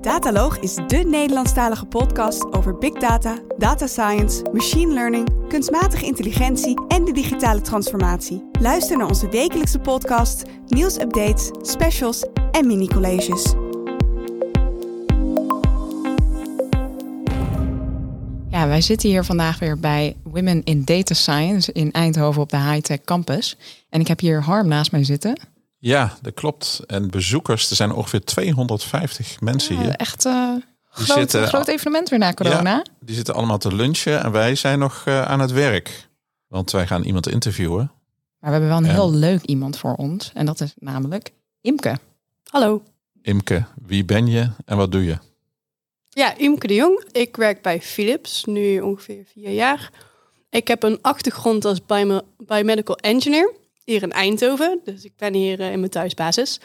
Dataloog is de Nederlandstalige podcast over big data, data science, machine learning, kunstmatige intelligentie en de digitale transformatie. Luister naar onze wekelijkse podcast, nieuwsupdates, specials en mini-colleges. Ja, wij zitten hier vandaag weer bij Women in Data Science in Eindhoven op de Hightech Campus. En ik heb hier Harm naast mij zitten. Ja, dat klopt. En bezoekers, er zijn ongeveer 250 mensen hier. Echt uh, groot, zitten- groot evenement weer na corona. Ja, die zitten allemaal te lunchen en wij zijn nog eh, aan het werk. Want wij gaan iemand interviewen. Maar we hebben wel een En- heel leuk iemand voor ons. En dat is namelijk Imke. Hallo. Imke, wie ben je en wat doe je? Ja, Imke de Jong. Ik werk bij Philips, nu ongeveer vier jaar. Ik heb een achtergrond als biome- biomedical engineer hier in Eindhoven. Dus ik ben hier eh, in mijn thuisbasis.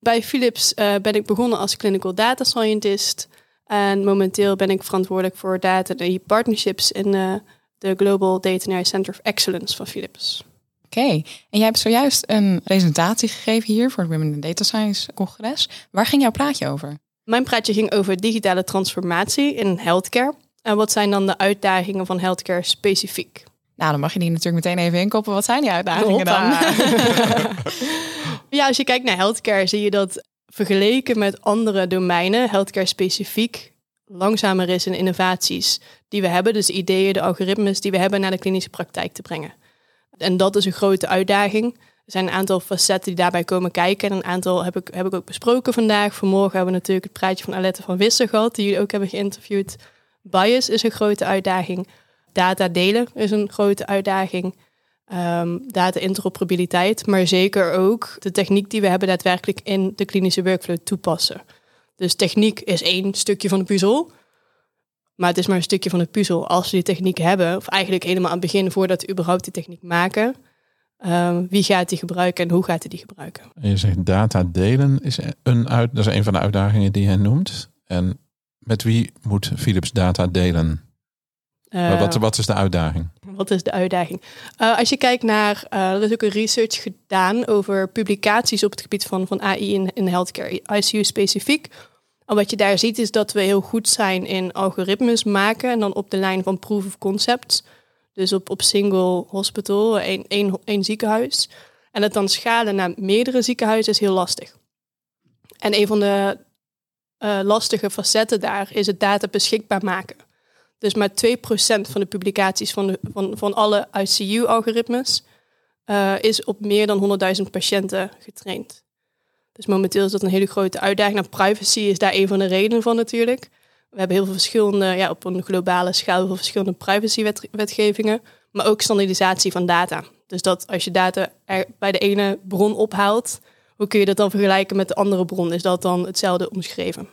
Bij Philips eh, ben ik begonnen als clinical data scientist. En momenteel ben ik verantwoordelijk voor data en partnerships in eh, de Global Data Center of Excellence van Philips. Oké, en jij hebt zojuist een presentatie gegeven hier voor het Women in Data Science congres. Waar ging jouw praatje over? Mijn praatje ging over digitale transformatie in healthcare. En wat zijn dan de uitdagingen van healthcare specifiek? Nou, dan mag je die natuurlijk meteen even inkoppen. Wat zijn die uitdagingen dan? Ja, als je kijkt naar healthcare, zie je dat vergeleken met andere domeinen, healthcare specifiek, langzamer is in innovaties die we hebben. Dus de ideeën, de algoritmes die we hebben naar de klinische praktijk te brengen. En dat is een grote uitdaging. Er zijn een aantal facetten die daarbij komen kijken. En een aantal heb ik, heb ik ook besproken vandaag. Vanmorgen hebben we natuurlijk het praatje van Alette van Wissen gehad, die jullie ook hebben geïnterviewd. Bias is een grote uitdaging. Data delen is een grote uitdaging. Ehm, data interoperabiliteit, maar zeker ook de techniek die we hebben daadwerkelijk in de klinische workflow toepassen. Dus techniek is één stukje van de puzzel, maar het is maar een stukje van de puzzel. Als we die techniek hebben, of eigenlijk helemaal aan het begin voordat we überhaupt die techniek maken, ehm, wie gaat die gebruiken en hoe gaat hij die gebruiken? En je zegt data delen is een, uit, dat is een van de uitdagingen die je noemt. En met wie moet Philips data delen? Eh, wat, wat is de uitdaging? Wat is de uitdaging? Eh, als je kijkt naar, eh, er is ook een research gedaan over publicaties op het gebied van, van AI in, in healthcare, ICU specifiek. En wat je daar ziet is dat we heel goed zijn in algoritmes maken en dan op de lijn van proof of concepts. Dus op, op single hospital, één, één, één ziekenhuis. En het dan schalen naar meerdere ziekenhuizen is heel lastig. En een van de lastige facetten daar is het data beschikbaar maken. Dus maar 2% van de publicaties van, de, van, van alle ICU-algoritmes eh, is op meer dan 100.000 patiënten getraind. Dus momenteel is dat een hele grote uitdaging. Nou, privacy is daar een van de redenen van natuurlijk. We hebben heel veel verschillende, ja, op een globale schaal, heel veel verschillende privacywetgevingen, maar ook standaardisatie van data. Dus dat als je data er bij de ene bron ophaalt, hoe kun je dat dan vergelijken met de andere bron? Is dat dan hetzelfde omschreven?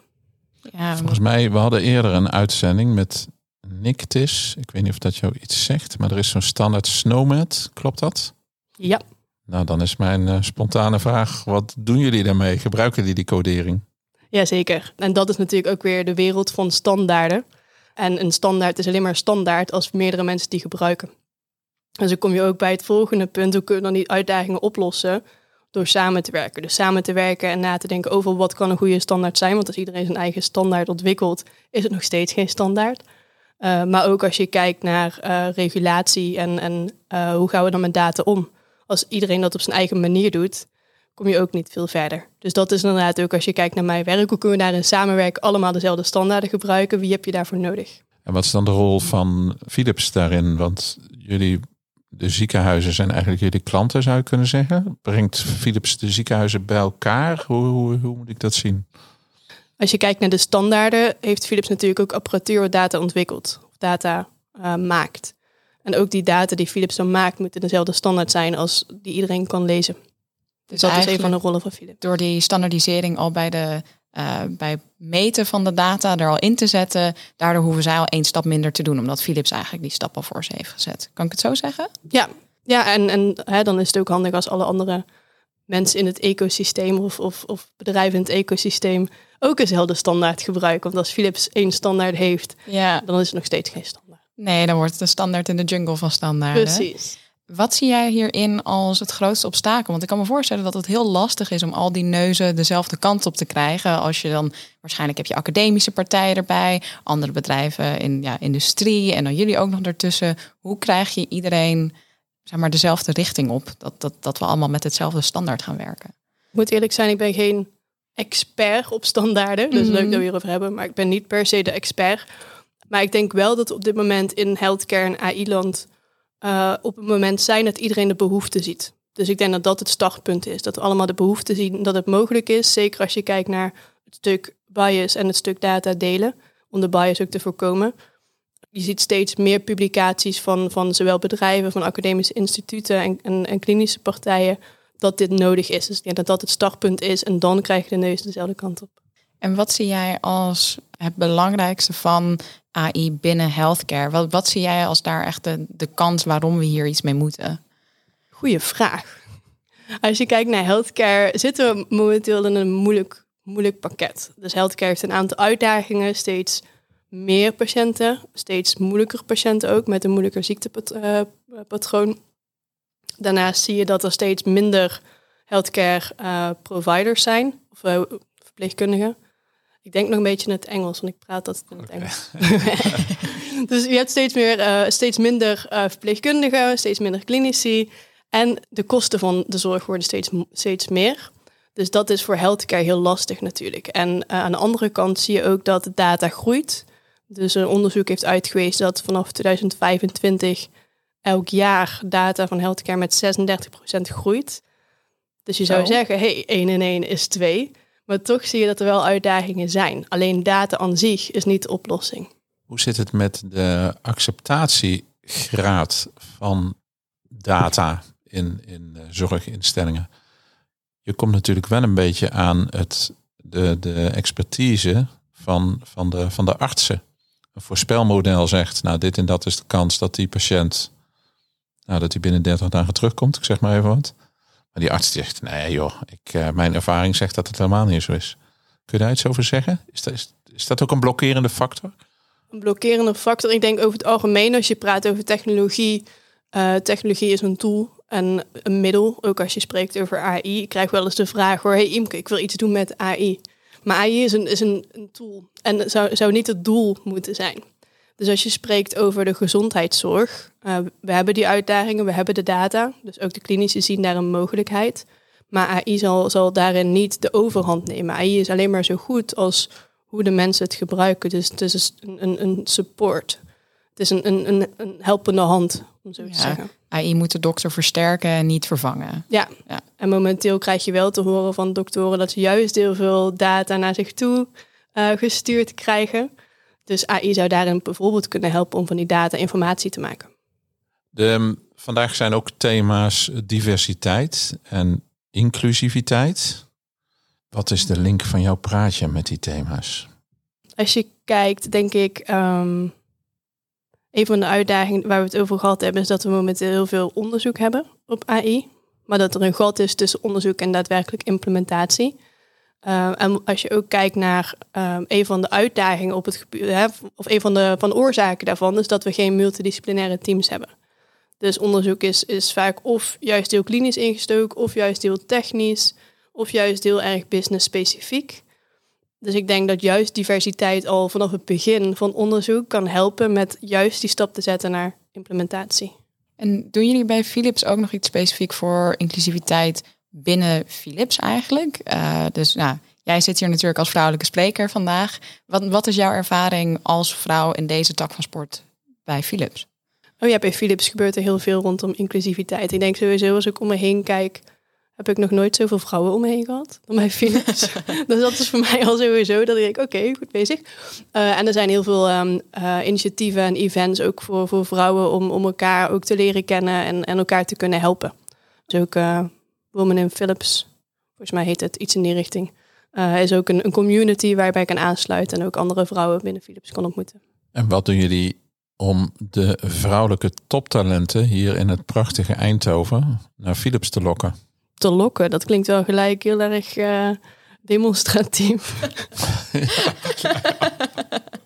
Ja, Volgens mij, we hadden eerder een uitzending met Nictis. Ik weet niet of dat jou iets zegt, maar er is zo'n standaard Snowmat. Klopt dat? Ja. Nou, dan is mijn eh, spontane vraag, wat doen jullie daarmee? Gebruiken jullie die codering? Jazeker. En dat is natuurlijk ook weer de wereld van standaarden. En een standaard is alleen maar standaard als meerdere mensen die gebruiken. Dus dan kom je ook bij het volgende punt. Hoe kun je dan die uitdagingen oplossen? Door samen te werken. Dus samen te werken en na te denken over wat kan een goede standaard zijn. Want als iedereen zijn eigen standaard ontwikkelt, is het nog steeds geen standaard. Uh, maar ook als je kijkt naar uh, regulatie en, en uh, hoe gaan we dan met data om. Als iedereen dat op zijn eigen manier doet, kom je ook niet veel verder. Dus dat is inderdaad ook als je kijkt naar mijn werk, hoe kunnen we daarin samenwerken, allemaal dezelfde standaarden gebruiken, wie heb je daarvoor nodig? En wat is dan de rol van Philips daarin? Want jullie, de ziekenhuizen zijn eigenlijk jullie klanten, zou je kunnen zeggen. Brengt Philips de ziekenhuizen bij elkaar? Hoe, hoe, hoe moet ik dat zien? Als je kijkt naar de standaarden, heeft Philips natuurlijk ook apparatuur wat data ontwikkeld, of data uh, maakt. En ook die data die Philips dan maakt, moeten dezelfde standaard zijn als die iedereen kan lezen. Dus dat is een van de rollen van Philips. Door die standaardisering al bij, de, uh, bij meten van de data er al in te zetten, daardoor hoeven zij al één stap minder te doen, omdat Philips eigenlijk die stap al voor ze heeft gezet. Kan ik het zo zeggen? Ja, ja en, en hè, dan is het ook handig als alle andere mensen in het ecosysteem of, of, of bedrijven in het ecosysteem ook dezelfde standaard gebruiken. Want als Philips één standaard heeft, ja. dan is het nog steeds geen standaard. Nee, dan wordt het een standaard in de jungle van standaarden. Precies. Wat zie jij hierin als het grootste obstakel? Want ik kan me voorstellen dat het heel lastig is om al die neuzen dezelfde kant op te krijgen. Als je dan waarschijnlijk heb je academische partijen erbij, andere bedrijven in ja, industrie en dan jullie ook nog ertussen. Hoe krijg je iedereen zeg maar, dezelfde richting op? Dat, dat, dat we allemaal met hetzelfde standaard gaan werken. Ik moet eerlijk zijn, ik ben geen expert op standaarden. Dus leuk dat we hierover hebben, maar ik ben niet per se de expert. Maar ik denk wel dat op dit moment in healthcare en AI-land uh, op het moment zijn dat iedereen de behoefte ziet. Dus ik denk dat dat het startpunt is. Dat we allemaal de behoefte zien dat het mogelijk is. Zeker als je kijkt naar het stuk bias en het stuk data delen. Om de bias ook te voorkomen. Je ziet steeds meer publicaties van, van zowel bedrijven, van academische instituten en, en, en klinische partijen. Dat dit nodig is. Dus ik denk dat dat het startpunt is. En dan krijg je de neus dezelfde kant op. En wat zie jij als het belangrijkste van AI binnen healthcare? Wat, wat zie jij als daar echt de, de kans waarom we hier iets mee moeten? Goeie vraag. Als je kijkt naar healthcare, zitten we momenteel in een moeilijk, moeilijk pakket. Dus healthcare heeft een aantal uitdagingen, steeds meer patiënten, steeds moeilijker patiënten ook, met een moeilijker ziektepatroon. Daarnaast zie je dat er steeds minder healthcare uh, providers zijn, of uh, verpleegkundigen. Ik denk nog een beetje in het Engels, want ik praat dat in het Engels. dus je hebt steeds, meer, uh, steeds minder verpleegkundigen, steeds minder klinici. En de kosten van de zorg worden steeds, steeds meer. Dus dat is voor healthcare heel lastig natuurlijk. En aan de andere kant zie je ook dat de data groeit. Dus een onderzoek heeft uitgewezen dat vanaf 2025 elk jaar data van healthcare met 36% groeit. Dus je zou Zo. zeggen, hey, 1 en 1 is 2. Maar toch zie je dat er wel uitdagingen zijn. Alleen data aan zich is niet de oplossing. Hoe zit het met de acceptatiegraad van data in, in zorginstellingen? Je komt natuurlijk wel een beetje aan het, de, de expertise van, van, de, van de artsen. Een voorspelmodel zegt, nou dit en dat is de kans dat die patiënt, nou dat hij binnen 30 dagen terugkomt, ik zeg maar even wat. Maar die arts zegt, nee joh, ik, uh, mijn ervaring zegt dat het helemaal niet zo is. Kun je daar iets over zeggen? Is dat, is, ook een blokkerende factor? Een blokkerende factor, ik denk over het algemeen als je praat over technologie. Uh, technologie is een tool en een middel, ook als je spreekt over AI. Ik krijg wel eens de vraag hoor, hey Imke, ik wil iets doen met AI. Maar AI is een, is een, een tool en zou, zou niet het doel moeten zijn. Dus als je spreekt over de gezondheidszorg, uh, we hebben die uitdagingen, we hebben de data. Dus ook de klinici zien daar een mogelijkheid. Maar AI zal, zal daarin niet de overhand nemen. AI is alleen maar zo goed als hoe de mensen het gebruiken. Dus het is een, een, een support. Het is een, een, een, helpende hand, om zo te zeggen. AI moet de dokter versterken en niet vervangen. Ja. ja, en momenteel krijg je wel te horen van doktoren dat ze juist heel veel data naar zich toe uh, gestuurd krijgen. Dus AI zou daarin bijvoorbeeld kunnen helpen om van die data informatie te maken. De, vandaag zijn ook thema's diversiteit en inclusiviteit. Wat is de link van jouw praatje met die thema's? Als je kijkt, denk ik, um, een van de uitdagingen waar we het over gehad hebben, is dat we momenteel heel veel onderzoek hebben op AI. Maar dat er een gat is tussen onderzoek en daadwerkelijk implementatie. Uh, en als je ook kijkt naar uh, een van de uitdagingen op het gebied, of een van de, van oorzaken daarvan, is dat we geen multidisciplinaire teams hebben. Dus onderzoek is, is vaak of juist heel klinisch ingestoken, of juist heel technisch, of juist heel erg business specifiek. Dus ik denk dat juist diversiteit al vanaf het begin van onderzoek kan helpen met juist die stap te zetten naar implementatie. En doen jullie bij Philips ook nog iets specifiek voor inclusiviteit binnen Philips eigenlijk. Uh, dus nou, jij zit hier natuurlijk als vrouwelijke spreker vandaag. Wat, wat is jouw ervaring als vrouw in deze tak van sport bij Philips? Oh ja, bij Philips gebeurt er heel veel rondom inclusiviteit. Ik denk sowieso als ik om me heen kijk, heb ik nog nooit zoveel vrouwen om me heen gehad dan bij Philips. dus dat is voor mij al sowieso dat ik, oké, goed bezig. Uh, en er zijn heel veel um, uh, initiatieven en events ook voor, voor vrouwen om, om elkaar ook te leren kennen en, en elkaar te kunnen helpen. Dus ook uh, Women in Philips, volgens mij heet het iets in die richting. Uh, is ook een, een, community waarbij ik kan aansluiten en ook andere vrouwen binnen Philips kan ontmoeten. En wat doen jullie om de vrouwelijke toptalenten hier in het prachtige Eindhoven naar Philips te lokken? Te lokken, dat klinkt wel gelijk heel erg uh, demonstratief.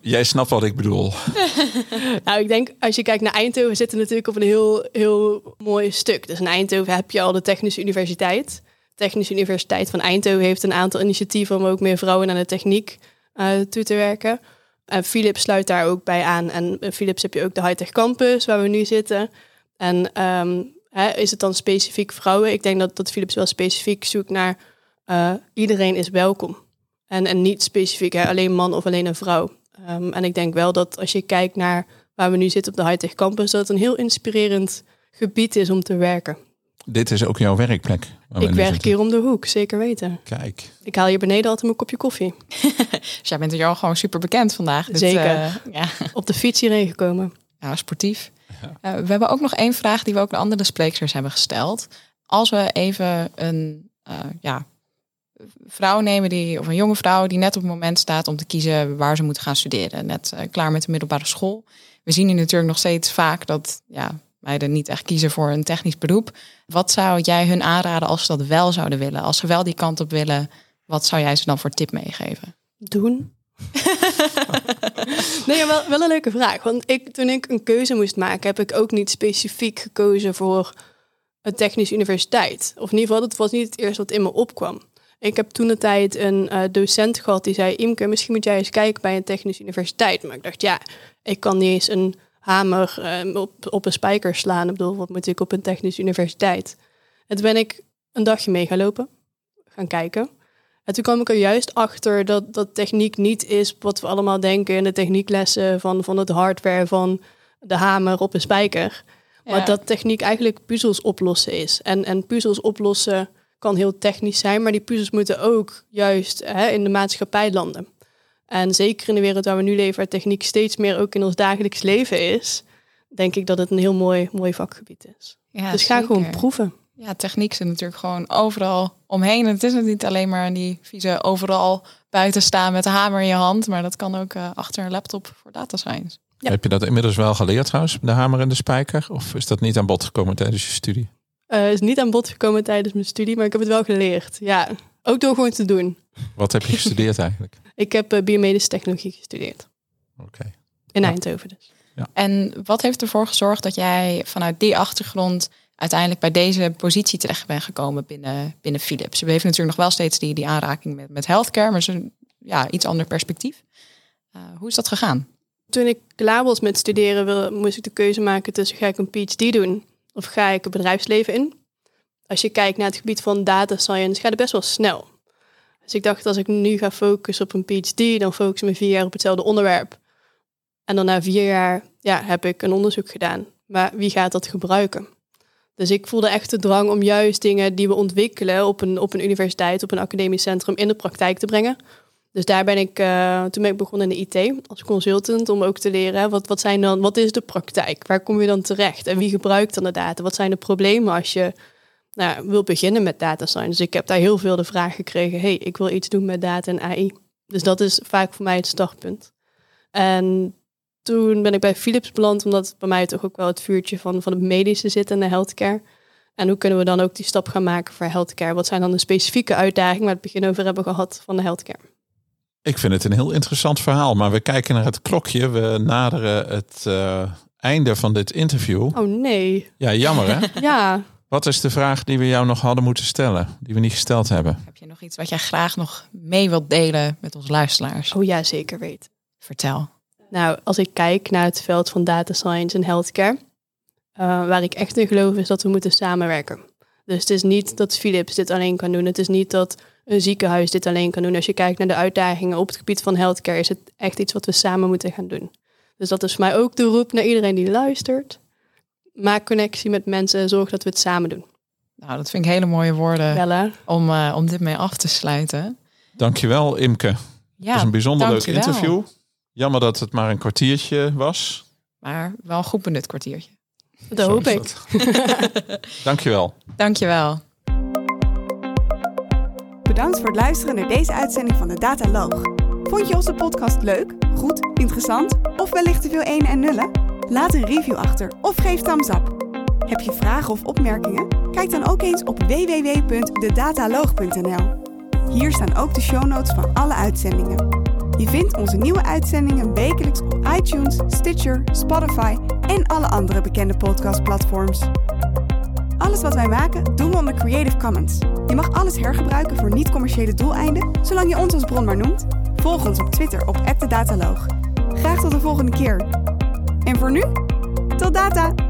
Jij snapt wat ik bedoel. Nou, ik denk als je kijkt naar Eindhoven, zitten natuurlijk op een heel, heel mooi stuk. Dus in Eindhoven heb je al de Technische Universiteit. De Technische Universiteit van Eindhoven heeft een aantal initiatieven om ook meer vrouwen naar de techniek uh, toe te werken. En Philips sluit daar ook bij aan. En Philips heb je ook de Hightech Campus, waar we nu zitten. En um, hè, is het dan specifiek vrouwen? Ik denk dat, dat Philips wel specifiek zoekt naar uh, iedereen is welkom. En, en niet specifiek hè, alleen man of alleen een vrouw. Um, en ik denk wel dat als je kijkt naar waar we nu zitten op de Hightech Campus, dat het een heel inspirerend gebied is om te werken. Dit is ook jouw werkplek. Ik werk hier om de hoek, zeker weten. Kijk. Ik haal hier beneden altijd mijn kopje koffie. dus jij bent er jou gewoon super bekend vandaag. Zeker. uh, ja. Op de fiets hierheen gekomen. Ja, sportief. Ja. Uh, we hebben ook nog één vraag die we ook de andere sprekers hebben gesteld. Als we even een uh, ja, vrouw nemen die, of een jonge vrouw die net op het moment staat om te kiezen waar ze moet gaan studeren. Net klaar met de middelbare school. We zien hier natuurlijk nog steeds vaak dat ja, meiden niet echt kiezen voor een technisch beroep. Wat zou jij hun aanraden als ze dat wel zouden willen? Als ze wel die kant op willen, wat zou jij ze dan voor tip meegeven? Doen. nee, wel, wel een leuke vraag. Want ik, toen ik een keuze moest maken, heb ik ook niet specifiek gekozen voor een technische universiteit. Of in ieder geval, dat was niet het eerste wat in me opkwam. Ik heb toen de tijd een uh, docent gehad die zei: Imke, misschien moet jij eens kijken bij een technische universiteit. Maar ik dacht, ja, ik kan niet eens een hamer uh, op, op een spijker slaan. Ik bedoel, wat moet ik op een technische universiteit? En toen ben ik een dagje mee gaan lopen, gaan kijken. En toen kwam ik er juist achter dat, dat techniek niet is wat we allemaal denken in de technieklessen van, van het hardware van de hamer op een spijker. Maar dat techniek eigenlijk puzzels oplossen is. En, en puzzels oplossen kan heel technisch zijn, maar die puzzels moeten ook juist hè, in de maatschappij landen. En zeker in de wereld waar we nu leven, waar techniek steeds meer ook in ons dagelijks leven is, denk ik dat het een heel mooi, mooi vakgebied is. Ja, dus ga zeker. gewoon proeven. Ja, techniek zit natuurlijk gewoon overal omheen. Het is niet alleen maar die vieze overal buiten staan met de hamer in je hand, maar dat kan ook uh, achter een laptop voor data science. Ja. Heb je dat inmiddels wel geleerd trouwens, de hamer en de spijker? Of is dat niet aan bod gekomen tijdens je studie? Uh, is niet aan bod gekomen tijdens mijn studie, maar ik heb het wel geleerd. Ja, ook door gewoon te doen. Wat heb je gestudeerd eigenlijk? ik heb uh, biomedische technologie gestudeerd. Oké. Okay. In ja. Eindhoven dus. Ja. En wat heeft ervoor gezorgd dat jij vanuit die achtergrond uiteindelijk bij deze positie terecht bent gekomen binnen, binnen Philips? We hebben natuurlijk nog wel steeds die, die aanraking met, met healthcare, maar een ja, iets ander perspectief. Uh, hoe is dat gegaan? Toen ik klaar was met studeren, wil, moest ik de keuze maken tussen ga ik een PhD doen of ga ik het bedrijfsleven in? Als je kijkt naar het gebied van data science, gaat het best wel snel. Dus ik dacht, als ik nu ga focussen op een PhD, dan focus ik me vier jaar op hetzelfde onderwerp. En dan na vier jaar ja, heb ik een onderzoek gedaan. Maar wie gaat dat gebruiken? Dus ik voelde echt de drang om juist dingen die we ontwikkelen op een, op een universiteit, op een academisch centrum, in de praktijk te brengen. Dus daar ben ik, uh, toen ben ik begonnen in de IT als consultant om ook te leren wat, wat, zijn dan, wat is de praktijk? Waar kom je dan terecht? En wie gebruikt dan de data? Wat zijn de problemen als je nou, wil beginnen met data science? Dus ik heb daar heel veel de vraag gekregen: hey, ik wil iets doen met data en AI. Dus dat is vaak voor mij het startpunt. En toen ben ik bij Philips beland, omdat bij mij toch ook wel het vuurtje van, van het medische zit en de healthcare. En hoe kunnen we dan ook die stap gaan maken voor healthcare? Wat zijn dan de specifieke uitdagingen waar we het begin over hebben gehad van de healthcare? Ik vind het een heel interessant verhaal, maar we kijken naar het klokje. We naderen het uh, einde van dit interview. Oh nee. Ja, jammer hè? ja. Wat is de vraag die we jou nog hadden moeten stellen, die we niet gesteld hebben? Heb je nog iets wat jij graag nog mee wilt delen met onze luisteraars? Oh ja, zeker weet. Vertel. Nou, als ik kijk naar het veld van data science en healthcare, uh, waar ik echt in geloof is dat we moeten samenwerken. Dus het is niet dat Philips dit alleen kan doen. Het is niet dat een ziekenhuis dit alleen kan doen. Als je kijkt naar de uitdagingen op het gebied van healthcare, is het echt iets wat we samen moeten gaan doen. Dus dat is voor mij ook de roep naar iedereen die luistert. Maak connectie met mensen en zorg dat we het samen doen. Nou, dat vind ik hele mooie woorden Bella. om, uh, om dit mee af te sluiten. Dankjewel, Imke. Ja, het is een bijzonder leuk interview. Jammer dat het maar een kwartiertje was. Maar wel een goed benut kwartiertje. Dat Zo hoop ik. Dankjewel. Dankjewel. Bedankt voor het luisteren naar deze uitzending van de Dataloog. Vond je onze podcast leuk, goed, interessant of wellicht te veel ene en nullen? Laat een review achter of geef thumbs up. Heb je vragen of opmerkingen? Kijk dan ook eens op www.dedataloog.nl. Hier staan ook de show notes van alle uitzendingen. Je vindt onze nieuwe uitzendingen wekelijks op iTunes, Stitcher, Spotify en alle andere bekende podcastplatforms. Alles wat wij maken doen we onder Creative Commons. Je mag alles hergebruiken voor niet-commerciële doeleinden, zolang je ons als bron maar noemt. Volg ons op Twitter op @dedataloog. Graag tot de volgende keer. En voor nu, tot data!